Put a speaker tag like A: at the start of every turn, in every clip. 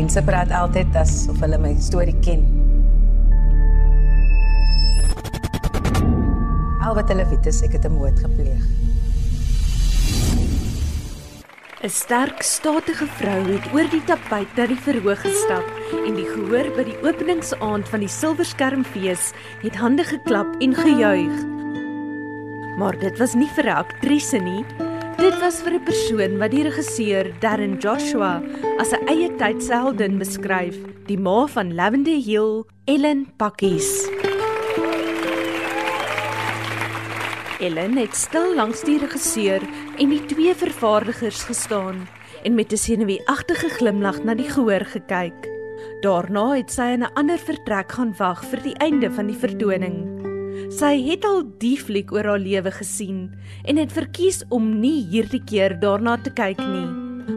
A: Mense praat altyd asof hulle my storie ken. Al wat hulle weet is ek het 'n moord gepleeg.
B: 'n Sterk, statige vrou het oor die tapuit na die verhoog gestap en die gehoor by die openingsaand van die Silverskermfees het hande geklap en gejuig. Maar dit was nie vir 'n aktrise nie. Dit was vir 'n persoon wat die regisseur Darren Joshua as 'n eie tydsheldin beskryf, die ma van Lavender Hill, Ellen Pakkies. Ellen het stil langs die regisseur en die twee vervaardigers gestaan en met 'n senuweeagtige glimlag na die gehoor gekyk. Daarna het sy in 'n ander vertrek gaan wag vir die einde van die vertoning. Sy het al die fliek oor haar lewe gesien en het verkies om nie hierdie keer daarna te kyk nie.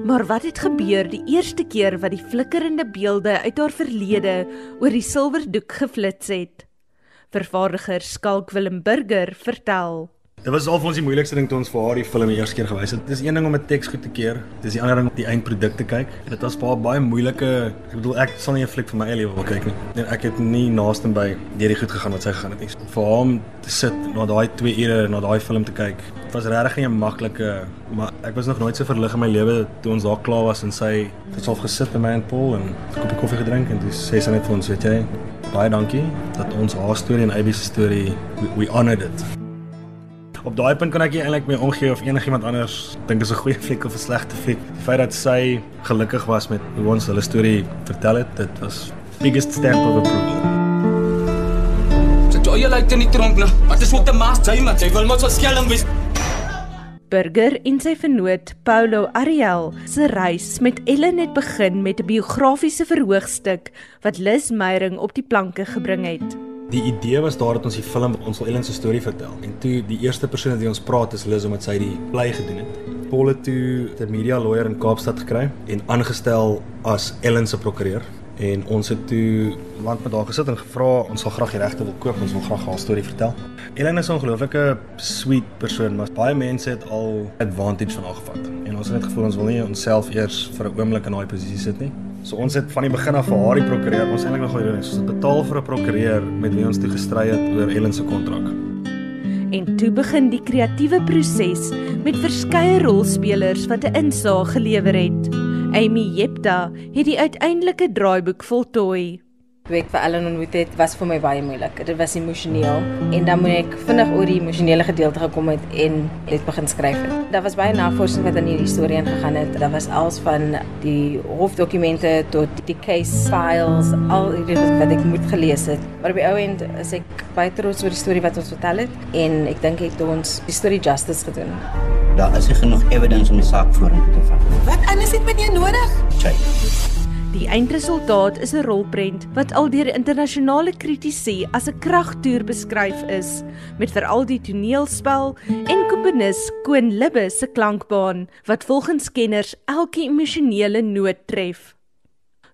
B: Maar wat het gebeur die eerste keer wat die flikkerende beelde uit haar verlede oor die silwerdoek geflits het? Vervaardiger Skalk Willem Burger vertel
C: Dit was al vir ons die moeilikste ding toe ons vir haar die film die eerste keer gewys het. Dis een ding om 'n teks goed te keer. Dis die ander ding om die eindproduk te kyk. Dit was baie baie moeilike. Ek bedoel ek sal nie 'n fliek vir my eie wil kyk nie. Nee, ek het nie naaste by deur die goed gegaan wat sy gegaan het nie. Vir haar om te sit na daai 2 ure na daai film te kyk. Was regtig nie 'n maklike, maar ek was nog nooit so verlig in my lewe toe ons daar klaar was en sy het self gesit by my en Paul en 'n koppie koffie gedrink en dis sê sy net vir ons, weet jy, baie dankie dat ons haar storie en Abby se storie we, we honored it op daai punt kan ek eintlik mee omgee of enigiemand anders dink is 'n goeie fliek of 'n slegte fliek. Die feit dat sy gelukkig was met hoe ons hulle storie vertel het, dit was biggest stamp of approval.
D: Sy jy lyk nie tronk nie. Wat is ook te maas jy maar jy wil mos so skelm wees.
B: Burger en sy vernoot Paulo Ariel se reis met Ellen het begin met 'n biografiese verhoogstuk wat Liz Meyering op die planke gebring het.
C: Die idee was daar dat ons die film ons wil Ellen se storie vertel. En toe die eerste persoon wat ons praat is Liz omdat sy die play gedoen het. Paul het toe 'n media lawyer in Kaapstad gekry en aangestel as Ellen se prokureur en ons het toe lank met haar gesit en gevra ons sal graag die regte wil koop, ons wil graag haar storie vertel. Ellen is 'n ongelooflike sweet persoon, maar baie mense het al advantage van haar gevat. En ons het net gevoel ons wil nie onsself eers vir 'n oomblik in daai posisie sit nie. So ons het van die begin af vir haar die prokureur, ons eintlik nog gedoen het, ons het betaal vir 'n prokureur met wie ons toe gestry het oor Ellen se kontrak.
B: En toe begin die kreatiewe proses met verskeie rolspelers wat 'n insaag gelewer het. Amy Jepta het die uiteindelike draaiboek voltooi.
A: Toe ek vir Ellen ontmoet het, was vir my baie moeilik. Dit was emosioneel en dan moet ek vinnig oor die emosionele gedeelte gekom het en net begin skryf. Daar was baie navorsing wat in hierdie storie ingegaan het. Daar was alles van die hofdokumente tot die case files, al die wat ek moet gelees het. Maar op die ou end is ek baie trots oor die storie wat ons vertel het en ek dink het ons die storie justice gedoen.
E: Daar is genoeg evidence om die saak vorentoe te vat.
F: Wat anders het meneer nodig?
E: Check.
B: Die eindresultaat is 'n rolprent wat al deur internasionale kritici as 'n kragtoer beskryf is, met veral die toneelspel en komponis Koen Libbe se klankbaan wat volgens kenners elke emosionele noot tref.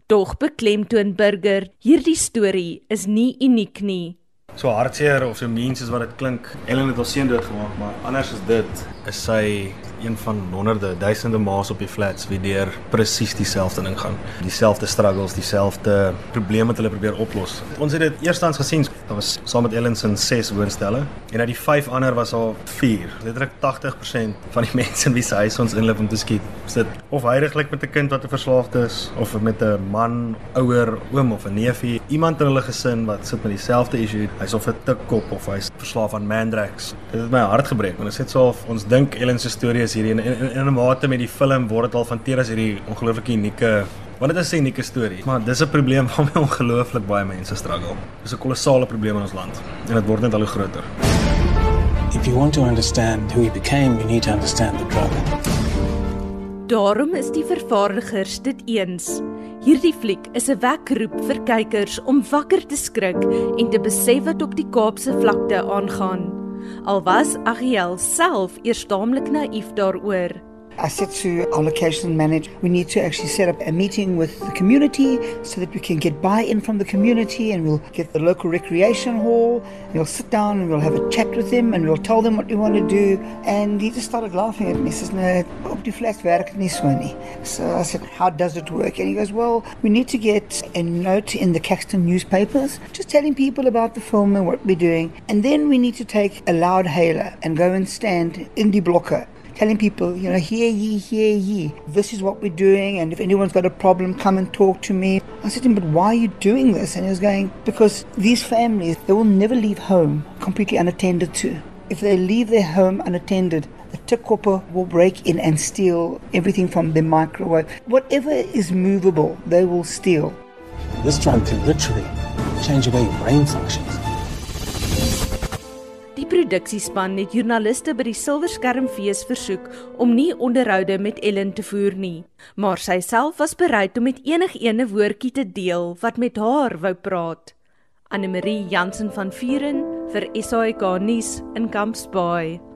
B: Tog beklemtoon Burger, hierdie storie is nie uniek nie.
C: So hartseer of so mens is wat dit klink. Ellen het haar seun doodgemaak, maar anders is dit is sy een van honderde, duisende maas op die flats wie deur presies dieselfde ding gaan. Dieselfde struggles, dieselfde probleme wat hulle probeer oplos. Ons het dit eerstens gesien, daar was saam met Ellen se 6 woonstelle en uit die 5 ander was daar 4. Letterlik 80% van die mense in wie se huis ons inloop om te skiet, sit of heiliglik met 'n kind wat 'n verslaafde is of met 'n man, ouer, oom of 'n neefie, iemand in hulle gesin wat sit met dieselfde issue. Hy's of 'n tikkop of hy's verslaaf aan Mandrax. Dit het my hart gebreek want dit sê so of ons dink Ellen se storie is hierdie en in 'n mate met die film word dit al hanteer as hierdie ongelooflike unieke want dit is 'n unieke storie. Maar dis 'n probleem waarmee ongelooflik baie mense struggle. Dis 'n kolossale probleem in ons land en dit word net al hoe groter.
G: If you want to understand who he became you need to understand the drug.
B: Daarom is die vervaardigers dit eens. Hierdie fliek is 'n wekroep vir kykers om wakker te skrik en te besef wat op die Kaapse vlakte aangaan. Al was Agiel self eers taamlik naïef daaroor.
F: I said to our location manager, we need to actually set up a meeting with the community so that we can get buy-in from the community and we'll get the local recreation hall we'll sit down and we'll have a chat with them and we'll tell them what we want to do. And he just started laughing at me. He says, no, so. So I said, how does it work? And he goes, well, we need to get a note in the Caxton newspapers just telling people about the film and what we're doing. And then we need to take a loud hailer and go and stand in the blocker telling people, you know, hear ye, hear ye. This is what we're doing, and if anyone's got a problem, come and talk to me. I said to him, but why are you doing this? And he was going, because these families, they will never leave home completely unattended to. If they leave their home unattended, the tikopper will break in and steal everything from the microwave. Whatever is movable, they will steal.
G: This drug can literally change the way your brain functions.
B: Produksiespan het joernaliste by die Silverskermfees versoek om nie onderhoude met Ellen te voer nie, maar sy self was bereid om met enigiene woordjie te deel wat met haar wou praat. Anne Marie Jansen van Vuren vir SAK nuus in Kampsbaai.